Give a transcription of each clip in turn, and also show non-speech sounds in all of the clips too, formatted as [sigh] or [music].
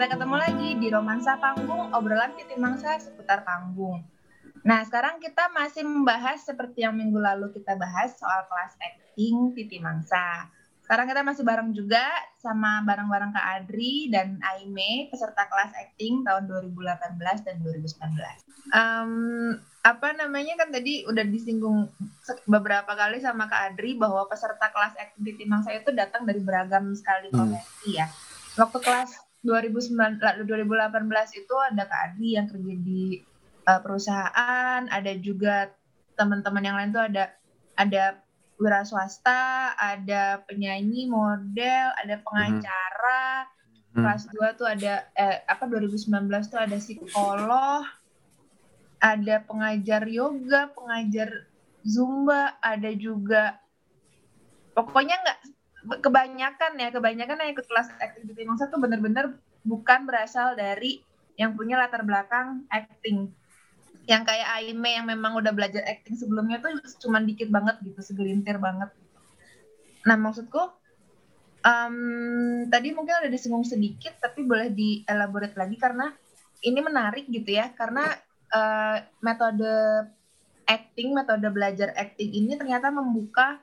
kita ketemu lagi di Romansa Panggung, obrolan Titi Mangsa seputar panggung. Nah, sekarang kita masih membahas seperti yang minggu lalu kita bahas soal kelas acting Titi Mangsa. Sekarang kita masih bareng juga sama bareng-bareng Kak Adri dan Aime, peserta kelas acting tahun 2018 dan 2019. Um, apa namanya kan tadi udah disinggung beberapa kali sama Kak Adri bahwa peserta kelas acting Titi Mangsa itu datang dari beragam sekali hmm. profesi hmm. ya. Waktu kelas 2019 2018 itu ada Kak Adi yang kerja di uh, perusahaan, ada juga teman-teman yang lain tuh ada ada wira swasta, ada penyanyi, model, ada pengacara. Hmm. Kelas 2 tuh ada eh apa 2019 tuh ada psikolog, ada pengajar yoga, pengajar zumba, ada juga pokoknya nggak kebanyakan ya kebanyakan yang ikut kelas activity mangsa tuh bener-bener bukan berasal dari yang punya latar belakang acting. Yang kayak Aime yang memang udah belajar acting sebelumnya tuh cuma dikit banget gitu segelintir banget. Nah maksudku um, tadi mungkin udah disinggung sedikit tapi boleh dielaborate lagi karena ini menarik gitu ya karena uh, metode acting metode belajar acting ini ternyata membuka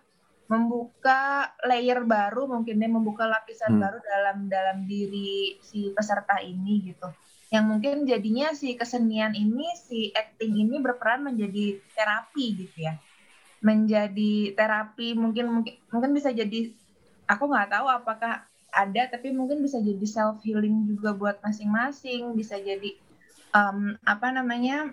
membuka layer baru mungkin ya membuka lapisan hmm. baru dalam dalam diri si peserta ini gitu yang mungkin jadinya si kesenian ini si acting ini berperan menjadi terapi gitu ya menjadi terapi mungkin mungkin mungkin bisa jadi aku nggak tahu apakah ada tapi mungkin bisa jadi self healing juga buat masing-masing bisa jadi um, apa namanya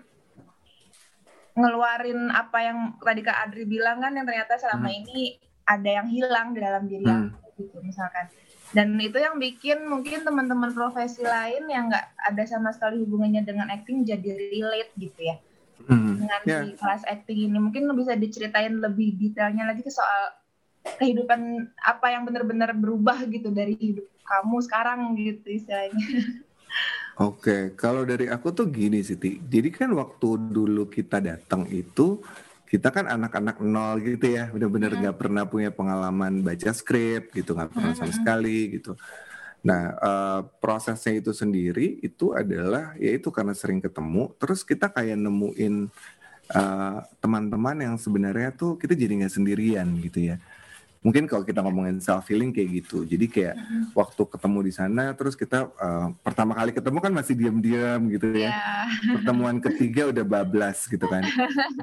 ngeluarin apa yang tadi Kak Adri bilang kan yang ternyata selama hmm. ini ada yang hilang di dalam diri hmm. aku gitu misalkan. Dan itu yang bikin mungkin teman-teman profesi lain yang nggak ada sama sekali hubungannya dengan acting jadi relate gitu ya. Hmm. Dengan yeah. di kelas acting ini mungkin bisa diceritain lebih detailnya lagi ke soal kehidupan apa yang benar-benar berubah gitu dari hidup kamu sekarang gitu istilahnya. [laughs] Oke, kalau dari aku tuh gini Siti. Jadi kan waktu dulu kita datang itu kita kan anak-anak nol gitu ya, benar-benar nggak pernah punya pengalaman baca skrip gitu, nggak pernah sama sekali gitu. Nah, uh, prosesnya itu sendiri itu adalah yaitu karena sering ketemu, terus kita kayak nemuin uh, teman-teman yang sebenarnya tuh kita jadi nggak sendirian gitu ya mungkin kalau kita ngomongin self healing kayak gitu jadi kayak mm-hmm. waktu ketemu di sana terus kita uh, pertama kali ketemu kan masih diam-diam gitu ya yeah. pertemuan ketiga udah bablas gitu kan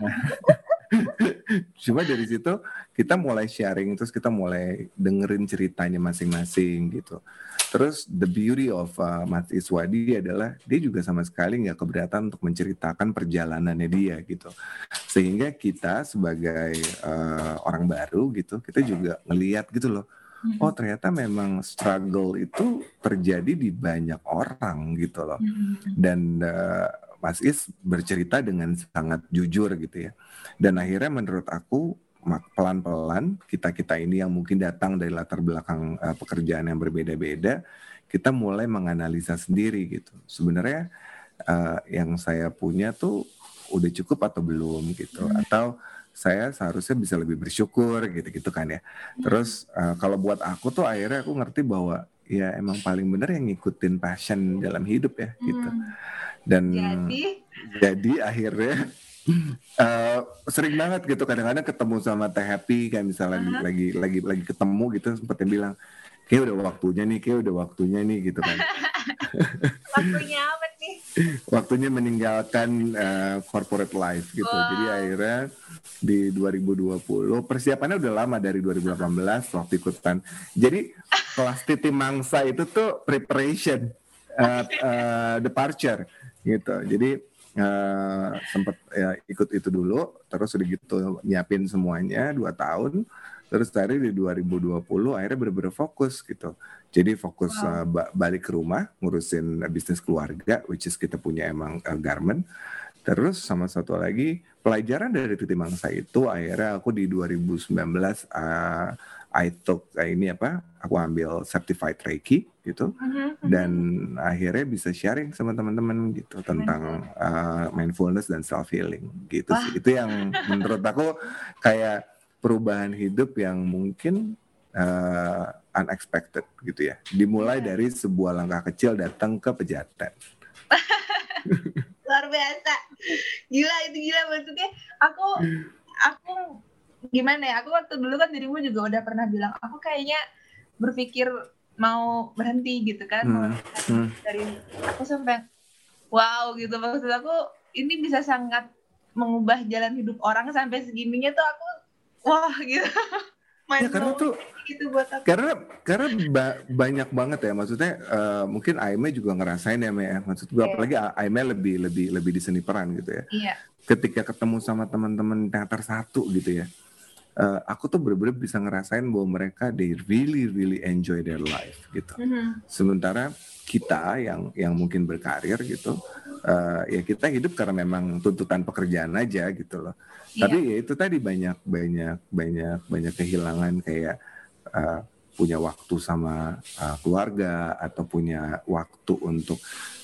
nah, [laughs] [laughs] cuma dari situ kita mulai sharing terus kita mulai dengerin ceritanya masing-masing gitu. Terus the beauty of uh, Mas Iswadi adalah dia juga sama sekali nggak keberatan untuk menceritakan perjalanannya dia gitu. Sehingga kita sebagai uh, orang baru gitu kita juga ngeliat gitu loh oh ternyata memang struggle itu terjadi di banyak orang gitu loh. Dan uh, Mas Is bercerita dengan sangat jujur gitu ya dan akhirnya menurut aku pelan-pelan kita kita ini yang mungkin datang dari latar belakang uh, pekerjaan yang berbeda-beda kita mulai menganalisa sendiri gitu sebenarnya uh, yang saya punya tuh udah cukup atau belum gitu hmm. atau saya seharusnya bisa lebih bersyukur gitu-gitu kan ya. Hmm. Terus uh, kalau buat aku tuh akhirnya aku ngerti bahwa ya emang paling bener yang ngikutin passion dalam hidup ya gitu. Hmm. Dan jadi, jadi akhirnya uh, sering banget gitu kadang-kadang ketemu sama Teh Happy kayak misalnya uh -huh. lagi lagi lagi ketemu gitu sempat bilang kayak udah waktunya nih, kayak udah waktunya nih gitu kan. [laughs] waktunya apa nih? waktunya meninggalkan uh, corporate life gitu. Wow. Jadi akhirnya di 2020 persiapannya udah lama dari 2018 waktu ikutan. Jadi kelas titi mangsa itu tuh preparation uh, uh, departure gitu. Jadi uh, sempet ya ikut itu dulu, terus udah gitu nyiapin semuanya dua tahun terus tadi di 2020 akhirnya bener-bener fokus gitu jadi fokus wow. uh, balik ke rumah ngurusin bisnis keluarga which is kita punya emang uh, garment terus sama satu lagi pelajaran dari Titi Mangsa itu akhirnya aku di 2019 uh, I took uh, ini apa aku ambil certified Reiki gitu uh-huh, dan akhirnya bisa sharing sama teman-teman gitu tentang uh, mindfulness dan self healing gitu sih itu yang menurut aku kayak perubahan hidup yang mungkin uh, unexpected gitu ya. Dimulai yeah. dari sebuah langkah kecil datang ke pejaten. [laughs] Luar biasa. Gila itu gila maksudnya. Aku aku gimana ya? Aku waktu dulu kan dirimu juga udah pernah bilang aku kayaknya berpikir mau berhenti gitu kan. Hmm. Hmm. Dari aku sampai wow gitu maksud aku ini bisa sangat mengubah jalan hidup orang sampai segininya tuh aku wah gitu [laughs] ya karena tuh gitu buat aku. karena karena ba banyak banget ya maksudnya uh, mungkin Aime juga ngerasain ya Me ya maksud gue yeah. apalagi Aime lebih lebih lebih di seni peran gitu ya yeah. ketika ketemu sama teman-teman teater satu gitu ya uh, aku tuh bener-bener bisa ngerasain bahwa mereka they really really enjoy their life gitu mm -hmm. sementara kita yang yang mungkin berkarir gitu uh, ya kita hidup karena memang tuntutan pekerjaan aja gitu loh yeah. tapi ya itu tadi banyak banyak banyak banyak kehilangan kayak uh, punya waktu sama uh, keluarga atau punya waktu untuk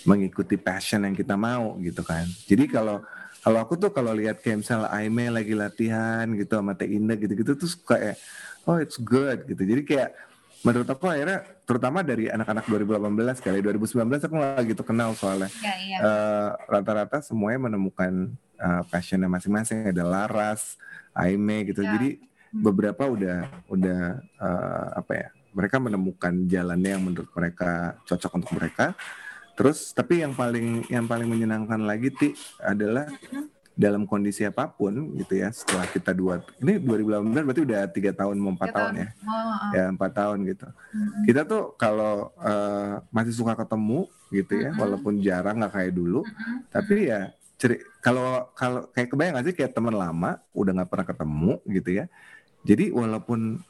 mengikuti passion yang kita mau gitu kan jadi kalau kalau aku tuh kalau lihat kayak misalnya Aime lagi latihan gitu sama Teh Indah gitu-gitu tuh kayak oh it's good gitu jadi kayak menurut aku akhirnya terutama dari anak-anak 2018 kali 2019 aku nggak gitu kenal soalnya ya, iya. uh, rata-rata semuanya menemukan uh, passionnya masing-masing ada Laras, Aime gitu ya. jadi hmm. beberapa udah udah uh, apa ya mereka menemukan jalannya yang menurut mereka cocok untuk mereka terus tapi yang paling yang paling menyenangkan lagi ti adalah dalam kondisi apa pun gitu ya setelah kita dua ini 2018 berarti udah tiga tahun mau empat tahun, ya oh, ya empat tahun gitu hmm. kita tuh kalau uh, masih suka ketemu gitu ya hmm. walaupun jarang nggak kayak dulu hmm. tapi ya ceri kalau kalau kayak kebayang gak sih kayak teman lama udah nggak pernah ketemu gitu ya jadi walaupun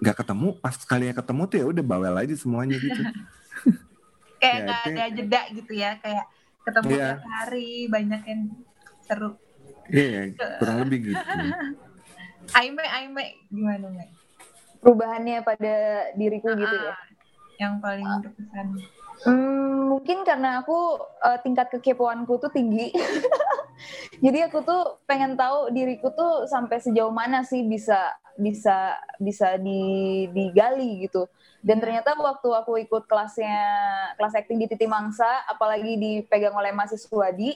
nggak ketemu pas sekali ketemu tuh ya udah bawel aja semuanya gitu [laughs] kayak ya, nggak ya, ada jeda gitu ya kayak ketemu ya. tiap hari banyak yang seru iya yeah, kurang lebih gitu [laughs] Aime Aime gimana Mek? perubahannya pada diriku uh, gitu ya yang paling berkesan Hmm, mungkin karena aku uh, tingkat kekepoanku tuh tinggi. [laughs] Jadi aku tuh pengen tahu diriku tuh sampai sejauh mana sih bisa bisa bisa di, digali gitu. Dan ternyata waktu aku ikut kelasnya kelas acting di Titi Mangsa, apalagi dipegang oleh mahasiswa di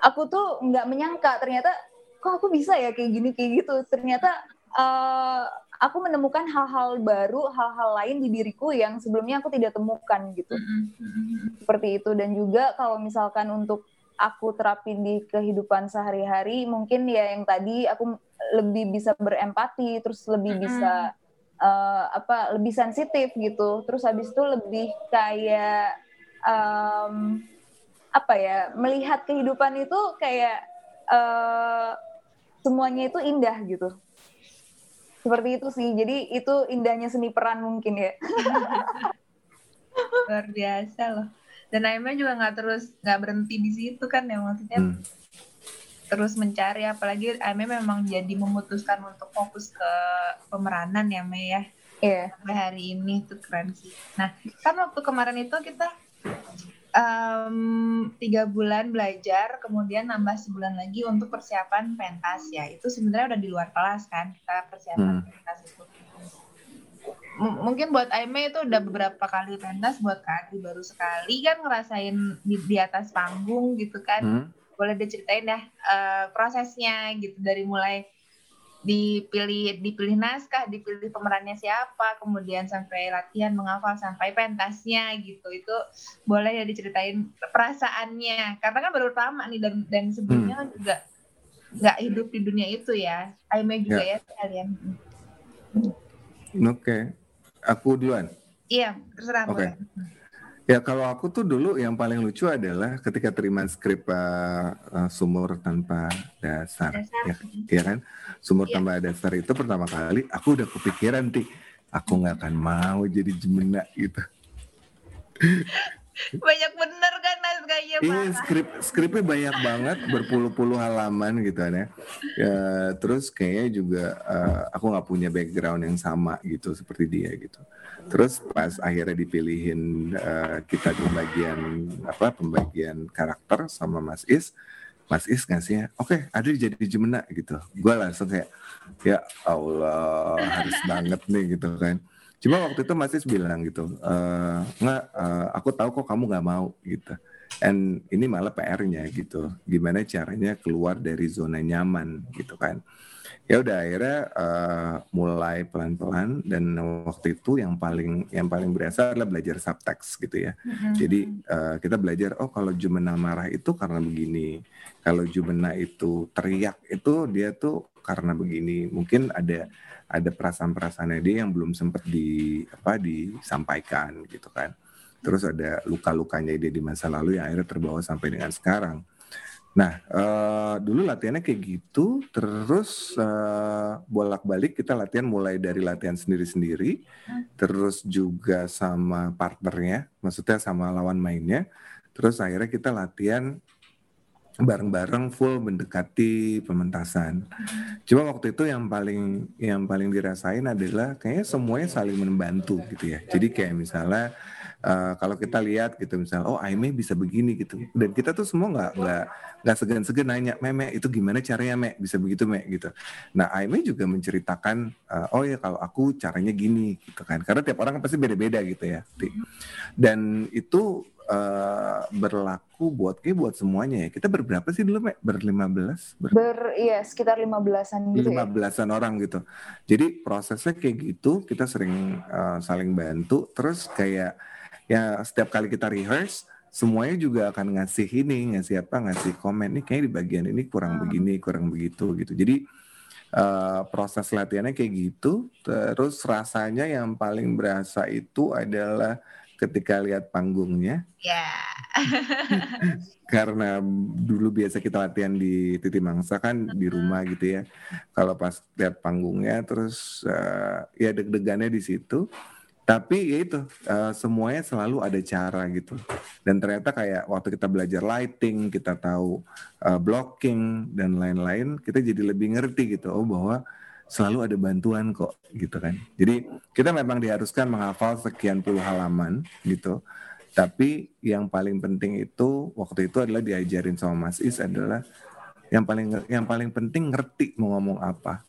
aku tuh nggak menyangka ternyata kok aku bisa ya kayak gini kayak gitu. Ternyata uh, aku menemukan hal-hal baru hal-hal lain di diriku yang sebelumnya aku tidak temukan gitu. Seperti itu. Dan juga kalau misalkan untuk aku terapin di kehidupan sehari-hari mungkin ya yang tadi aku lebih bisa berempati terus lebih bisa uh, apa lebih sensitif gitu. Terus habis itu lebih kayak um, apa ya melihat kehidupan itu kayak uh, semuanya itu indah gitu. Seperti itu sih jadi itu indahnya seni peran mungkin ya. [laughs] Luar biasa loh dan Aima juga nggak terus nggak berhenti di situ kan ya maksudnya hmm. terus mencari apalagi Aima memang jadi memutuskan untuk fokus ke pemeranan ya Mei ya yeah. sampai hari ini tuh keren sih nah kan waktu kemarin itu kita um, tiga bulan belajar, kemudian nambah sebulan lagi untuk persiapan pentas ya. Itu sebenarnya udah di luar kelas kan kita persiapan hmm. pentas itu. M mungkin buat Aime itu udah beberapa kali pentas, buat Kak baru sekali kan ngerasain di, di atas panggung gitu kan. Hmm. Boleh diceritain ya uh, prosesnya gitu dari mulai dipilih dipilih naskah, dipilih pemerannya siapa, kemudian sampai latihan menghafal sampai pentasnya gitu. Itu boleh ya diceritain perasaannya. Karena kan baru pertama nih dan dan sebelumnya hmm. juga nggak hidup di dunia itu ya. Aime juga ya, ya kalian. Oke. Okay. Aku duluan. Iya, terserah Oke. Okay. Ya kalau aku tuh dulu yang paling lucu adalah ketika terima skrip uh, uh, sumur tanpa dasar, dasar. ya, ya kan? Sumur ya. tanpa dasar itu pertama kali aku udah kepikiran ti, aku nggak akan mau jadi jemena gitu. [laughs] Banyak bener kan naskahnya Iya skrip skripnya banyak banget berpuluh-puluh halaman gitu kan ya. ya terus kayaknya juga uh, aku nggak punya background yang sama gitu seperti dia gitu. Terus pas akhirnya dipilihin uh, kita pembagian apa pembagian karakter sama Mas Is, Mas Is ngasihnya, oke, okay, ada jadi Jemena gitu. Gue langsung kayak, ya Allah, harus banget nih gitu kan. Cuma waktu itu Mas Is bilang gitu, e, nggak, uh, aku tahu kok kamu nggak mau gitu. And ini malah PR-nya gitu. Gimana caranya keluar dari zona nyaman gitu kan ya udah akhirnya uh, mulai pelan-pelan dan waktu itu yang paling yang paling berasa adalah belajar subtext gitu ya. Mm-hmm. Jadi uh, kita belajar oh kalau Jumena marah itu karena begini, kalau Jumena itu teriak itu dia tuh karena begini. Mungkin ada ada perasaan-perasaannya dia yang belum sempat di apa disampaikan gitu kan. Terus ada luka-lukanya dia di masa lalu yang akhirnya terbawa sampai dengan sekarang. Nah, uh, dulu latihannya kayak gitu, terus uh, bolak-balik kita latihan mulai dari latihan sendiri-sendiri, terus juga sama partnernya, maksudnya sama lawan mainnya, terus akhirnya kita latihan bareng-bareng full mendekati pementasan. Cuma waktu itu yang paling yang paling dirasain adalah kayaknya semuanya saling membantu gitu ya. Jadi kayak misalnya uh, kalau kita lihat gitu misalnya oh Aime bisa begini gitu. Dan kita tuh semua nggak nggak nggak segan-segan nanya Meme itu gimana caranya Me bisa begitu Me gitu. Nah Aime juga menceritakan uh, oh ya kalau aku caranya gini gitu kan. Karena tiap orang kan pasti beda-beda gitu ya dan itu uh, berlaku buat kayak buat semuanya ya. Kita berberapa sih dulu, Mek? Berlima belas? Ber, ber iya, sekitar lima belasan gitu Lima ya. belasan orang gitu. Jadi prosesnya kayak gitu, kita sering uh, saling bantu. Terus kayak ya setiap kali kita rehearse semuanya juga akan ngasih ini ngasih apa ngasih komen nih kayak di bagian ini kurang hmm. begini kurang begitu gitu jadi uh, proses latihannya kayak gitu terus rasanya yang paling berasa itu adalah ketika lihat panggungnya. Ya. Yeah. [laughs] karena dulu biasa kita latihan di Titi Mangsa kan di rumah gitu ya. Kalau pas lihat panggungnya terus uh, ya deg-degannya di situ. Tapi ya itu uh, semuanya selalu ada cara gitu. Dan ternyata kayak waktu kita belajar lighting kita tahu uh, blocking dan lain-lain kita jadi lebih ngerti gitu. Oh bahwa selalu ada bantuan kok gitu kan jadi kita memang diharuskan menghafal sekian puluh halaman gitu tapi yang paling penting itu waktu itu adalah diajarin sama Mas Is adalah yang paling yang paling penting ngerti mau ngomong apa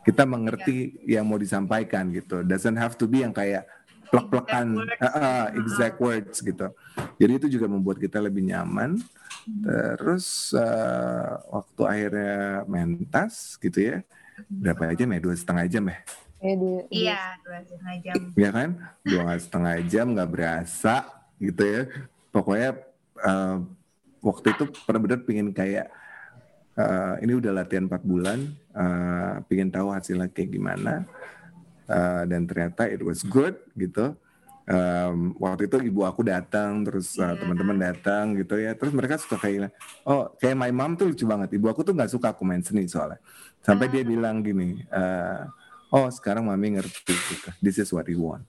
kita mengerti yeah. yang mau disampaikan gitu. Doesn't have to be yang kayak plek-plekan exact, uh, uh, exact words gitu. Jadi itu juga membuat kita lebih nyaman. Terus uh, waktu akhirnya mentas gitu ya, berapa aja ya? Dua setengah jam ya? Iya, dua setengah jam. Iya kan? Dua setengah jam nggak berasa gitu ya. Pokoknya uh, waktu itu benar-benar pingin kayak uh, ini udah latihan 4 bulan, uh, pingin tahu hasilnya kayak gimana, uh, dan ternyata it was good gitu. Um, waktu itu ibu aku datang, terus uh, teman-teman datang gitu ya, terus mereka suka kayak, oh kayak my mom tuh lucu banget. Ibu aku tuh nggak suka aku main seni soalnya, sampai dia bilang gini, uh, oh sekarang mami ngerti gitu, this is what you want.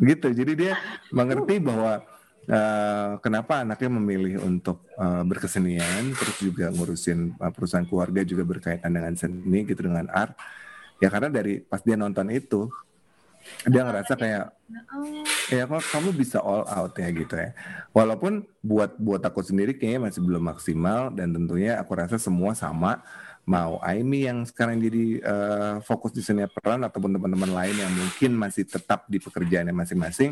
Gitu. Jadi dia mengerti bahwa Uh, kenapa anaknya memilih untuk uh, berkesenian, terus juga ngurusin uh, perusahaan keluarga juga berkaitan dengan seni gitu dengan art. Ya karena dari pas dia nonton itu, dia ngerasa kayak, ya kok kamu bisa all out ya gitu ya. Walaupun buat buat aku sendiri kayaknya masih belum maksimal dan tentunya aku rasa semua sama mau Aimi yang sekarang jadi uh, fokus di seni peran ataupun teman-teman lain yang mungkin masih tetap di pekerjaannya masing-masing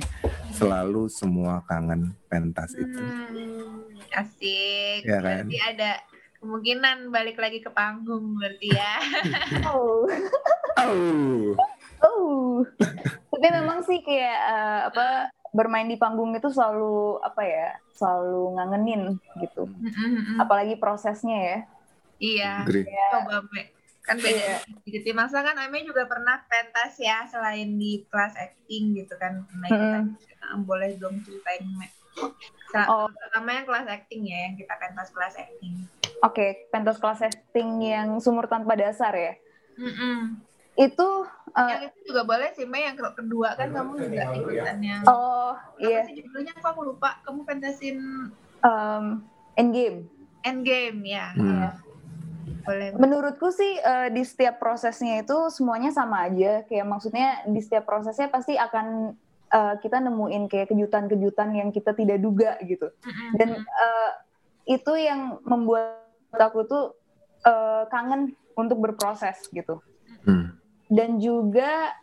selalu semua kangen pentas itu. Hmm, asik. Ya kan? Berarti ada kemungkinan balik lagi ke panggung berarti ya. [laughs] oh. oh. Oh. Tapi memang sih kayak uh, apa bermain di panggung itu selalu apa ya? Selalu ngangenin gitu. Mm -hmm. Apalagi prosesnya ya Iya. Coba kan beda. Iya. Di masa kan Ame juga pernah pentas ya selain di kelas acting gitu kan. Nah, hmm. kita boleh dong ceritain Oh. Pertama yang kelas acting ya, yang kita pentas kelas acting. Oke, okay, pentas kelas acting yang sumur tanpa dasar ya. Mm -mm. Itu uh, yang itu juga boleh sih, Mei. Yang kedua kan kamu juga ikutan yang Oh, iya. Sih judulnya aku, aku lupa. Kamu pentasin um, Endgame. Endgame ya. Hmm. ya boleh. Menurutku sih uh, di setiap prosesnya itu semuanya sama aja. Kayak maksudnya di setiap prosesnya pasti akan uh, kita nemuin kayak kejutan-kejutan yang kita tidak duga gitu. Dan uh, itu yang membuat aku tuh uh, kangen untuk berproses gitu hmm. Dan juga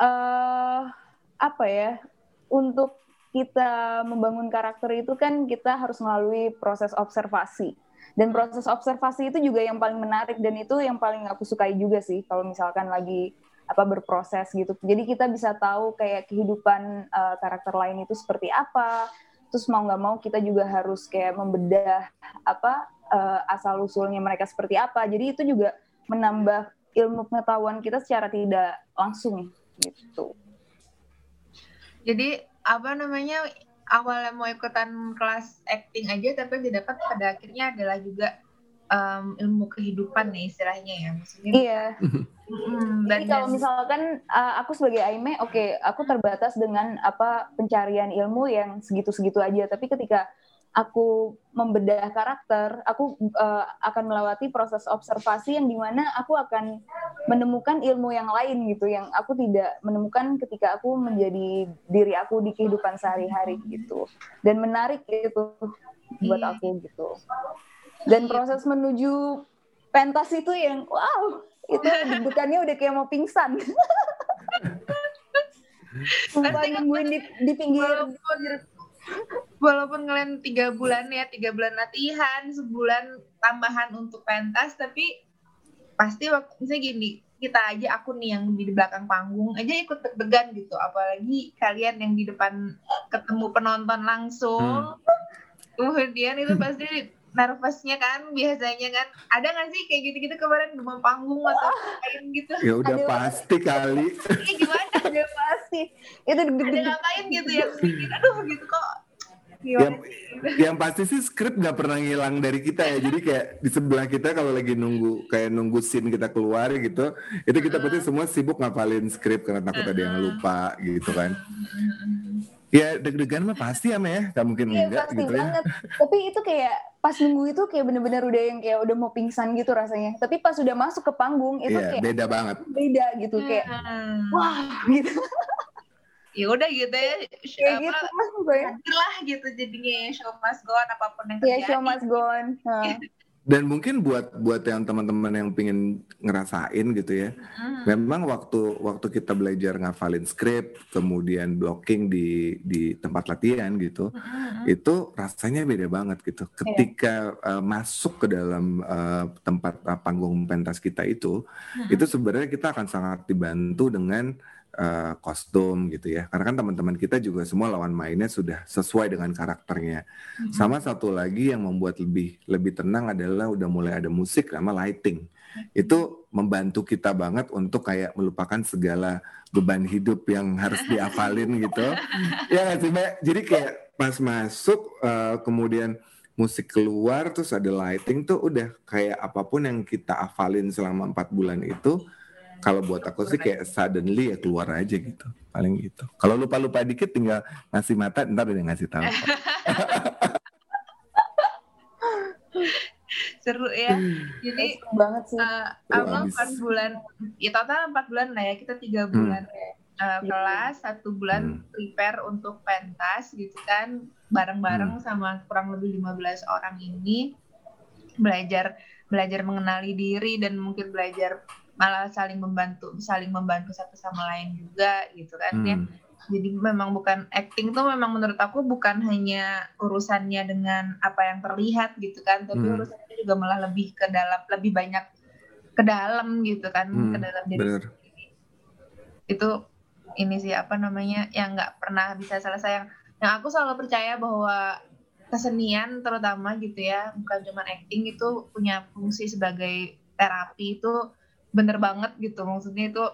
uh, apa ya untuk kita membangun karakter itu kan kita harus melalui proses observasi. Dan proses observasi itu juga yang paling menarik dan itu yang paling aku sukai juga sih kalau misalkan lagi apa berproses gitu. Jadi kita bisa tahu kayak kehidupan uh, karakter lain itu seperti apa. Terus mau nggak mau kita juga harus kayak membedah apa uh, asal usulnya mereka seperti apa. Jadi itu juga menambah ilmu pengetahuan kita secara tidak langsung gitu. Jadi apa namanya awalnya mau ikutan kelas acting aja tapi yang didapat pada akhirnya adalah juga um, ilmu kehidupan nih istilahnya ya maksudnya. Iya. Hmm, jadi kalau misalkan uh, aku sebagai Aime oke okay, aku terbatas dengan apa pencarian ilmu yang segitu-segitu aja. Tapi ketika aku membedah karakter, aku uh, akan melewati proses observasi yang di mana aku akan menemukan ilmu yang lain gitu, yang aku tidak menemukan ketika aku menjadi diri aku di kehidupan sehari-hari gitu. Dan menarik itu buat iya. aku gitu. Dan proses menuju pentas itu yang wow, itu deg-degannya udah kayak mau pingsan. [laughs] Sumpah nungguin di, di pinggir, pinggir walaupun kalian tiga bulan ya tiga bulan latihan sebulan tambahan untuk pentas tapi pasti waktu misalnya gini kita aja aku nih yang di belakang panggung aja ikut deg-degan gitu. Apalagi kalian yang di depan ketemu penonton langsung. Hmm. kemudian itu [laughs] pasti nervousnya kan biasanya kan. Ada nggak sih kayak gitu-gitu kemarin demam panggung atau lain gitu? Ya udah Aduh. pasti kali. Ya gimana? Udah pasti. Itu ada ngapain gitu yang mikir aduh gitu kok yang, yang pasti sih skrip nggak pernah ngilang dari kita ya. Jadi kayak di sebelah kita kalau lagi nunggu kayak nunggu scene kita keluar gitu itu kita pasti semua sibuk ngapalin skrip karena takut ada yang lupa gitu kan. Ya deg-degan mah pasti ya ya gak mungkin iya, enggak pasti gitu ya. banget. ya tapi itu kayak pas nunggu itu kayak bener-bener udah yang kayak udah mau pingsan gitu rasanya. Tapi pas udah masuk ke panggung itu yeah, kayak beda banget. beda gitu kayak wah gitu ya udah gitu ya ya apa, gitu mas gue lah gitu jadinya ya, show must go on apa pun yang terjadi ya show must go on dan mungkin buat buat yang teman-teman yang pingin ngerasain gitu ya hmm. memang waktu waktu kita belajar ngafalin skrip kemudian blocking di di tempat latihan gitu hmm. itu rasanya beda banget gitu iya. ketika yeah. uh, masuk ke dalam uh, tempat uh, panggung pentas kita itu hmm. itu sebenarnya kita akan sangat dibantu dengan uh, kostum gitu ya. Karena kan teman-teman kita juga semua lawan mainnya sudah sesuai dengan karakternya. Mm-hmm. Sama satu lagi yang membuat lebih lebih tenang adalah udah mulai ada musik sama lighting. Mm-hmm. Itu membantu kita banget untuk kayak melupakan segala beban hidup yang harus diafalin gitu. [laughs] ya sih, Mbak? Jadi kayak pas masuk uh, kemudian musik keluar terus ada lighting tuh udah kayak apa pun yang kita afalin selama empat bulan itu kalau buat aku sih kayak suddenly ya keluar aja gitu paling gitu kalau lupa lupa dikit tinggal ngasih mata ntar udah ngasih tahu [laughs] seru ya jadi seru banget sih uh, empat bulan ya total empat bulan lah ya kita tiga hmm. bulan hmm. uh, kelas satu bulan hmm. prepare untuk pentas gitu kan bareng-bareng hmm. sama kurang lebih 15 orang ini belajar belajar mengenali diri dan mungkin belajar malah saling membantu saling membantu satu sama lain juga gitu kan ya. hmm. ya jadi memang bukan acting tuh memang menurut aku bukan hanya urusannya dengan apa yang terlihat gitu kan tapi hmm. urusannya juga malah lebih ke dalam lebih banyak ke dalam gitu kan hmm. ke dalam diri Bener. itu ini sih apa namanya yang nggak pernah bisa selesai yang yang aku selalu percaya bahwa kesenian terutama gitu ya bukan cuma acting itu punya fungsi sebagai terapi itu bener banget gitu. Maksudnya itu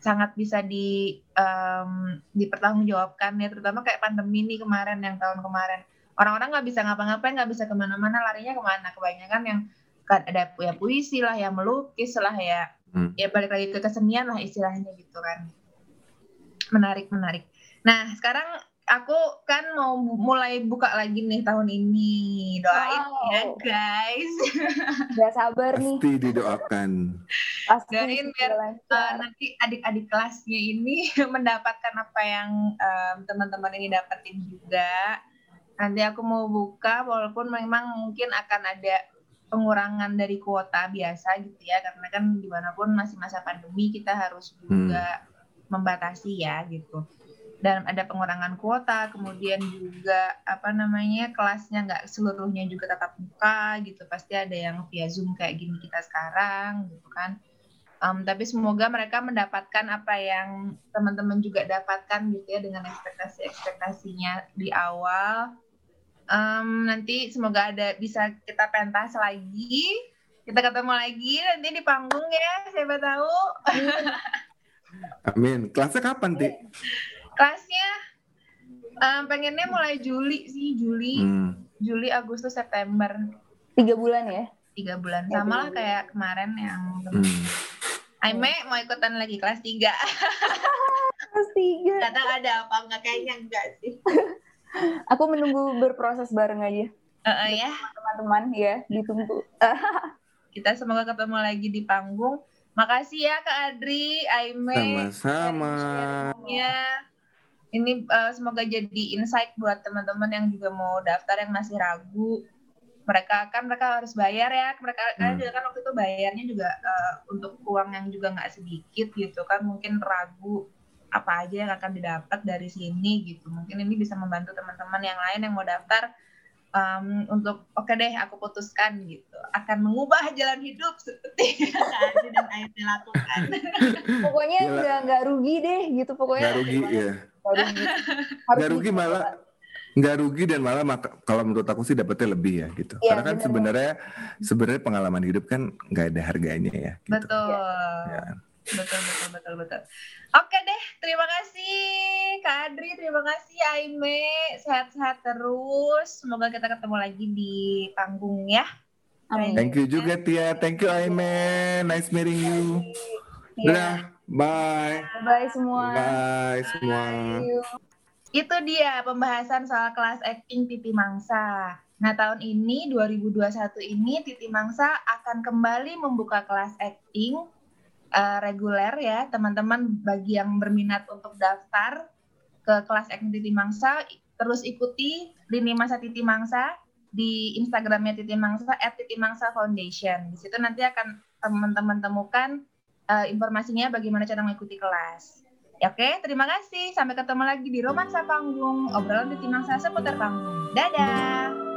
sangat bisa di um, dipertanggungjawabkan ya. Terutama kayak pandemi ini kemarin yang tahun kemarin. Orang-orang nggak bisa ngapa-ngapain nggak bisa ke mana-mana larinya ke mana. Kebanyakan yang kan ada ya puisi lah ya melukis lah ya hmm. ya balik lagi ke kesenian lah istilahnya gitu kan. Menarik menarik. Nah sekarang aku kan mau mulai buka lagi nih tahun ini. Doain wow. ya guys. [laughs] Gak sabar nih. Pasti didoakan. Pasti Doain biar uh, nanti adik-adik kelasnya ini [laughs] mendapatkan apa yang um, teman-teman ini dapetin juga. Nanti aku mau buka walaupun memang mungkin akan ada pengurangan dari kuota biasa gitu ya karena kan di mana pun masih masa pandemi kita harus juga hmm. membatasi ya gitu dan ada pengurangan kuota kemudian juga apa namanya kelasnya nggak seluruhnya juga tetap muka gitu. Pasti ada yang via zoom kayak gini kita sekarang gitu kan. Um, tapi semoga mereka mendapatkan apa yang teman-teman juga dapatkan gitu ya dengan ekspektasi ekspektasinya di awal. Um, nanti semoga ada bisa kita pentas lagi. Kita ketemu lagi nanti di panggung ya siapa tahu. Amin. Kelasnya kapan ti [laughs] kelasnya um, pengennya mulai Juli sih Juli. Hmm. Juli Agustus September. Tiga bulan ya? Tiga bulan. Ya, sama lah kayak kemarin yang hmm. Aime mau ikutan lagi kelas tiga. [laughs] Kelas tiga. Kata ada apa enggak kayaknya enggak sih. [laughs] Aku menunggu berproses bareng aja. Uh, uh, ya. Teman-teman ya ditunggu. [laughs] Kita semoga ketemu lagi di panggung. Makasih ya Kak Adri Aime. Sama-sama ini uh, semoga jadi insight buat teman-teman yang juga mau daftar yang masih ragu. Mereka kan mereka harus bayar ya. Mereka hmm. juga kan waktu itu bayarnya juga uh, untuk uang yang juga nggak sedikit gitu kan. Mungkin ragu apa aja yang akan didapat dari sini gitu. Mungkin ini bisa membantu teman-teman yang lain yang mau daftar um, untuk oke okay deh aku putuskan gitu. Akan mengubah jalan hidup seperti [laughs] yang dan Ayu lakukan. [laughs] Pokoknya nggak nggak rugi deh gitu pokoknya. Nggak rugi ya nggak rugi, [laughs] malah nggak rugi dan malah maka, kalau menurut aku sih dapetnya lebih ya gitu. Ya, karena kan sebenarnya sebenarnya pengalaman hidup kan nggak ada harganya ya gitu. betul. Ya. Betul betul betul betul oke deh terima kasih Kak Adri terima kasih Aime sehat-sehat terus semoga kita ketemu lagi di panggung ya Amin. Thank you juga Tia. Thank you Aime. Nice meeting you. Yeah. Bye. Bye semua. Bye semua. Itu dia pembahasan soal kelas acting Titi Mangsa. Nah, tahun ini 2021 ini Titi Mangsa akan kembali membuka kelas acting uh, reguler ya, teman-teman bagi yang berminat untuk daftar ke kelas acting Titi Mangsa, terus ikuti lini masa Titi Mangsa di Instagramnya Titi Mangsa @titi mangsa foundation. Di situ nanti akan teman-teman temukan uh, informasinya bagaimana cara mengikuti kelas. Ya, Oke, terima kasih. Sampai ketemu lagi di Romansa Panggung, obrolan di Timangsa seputar panggung. Dadah!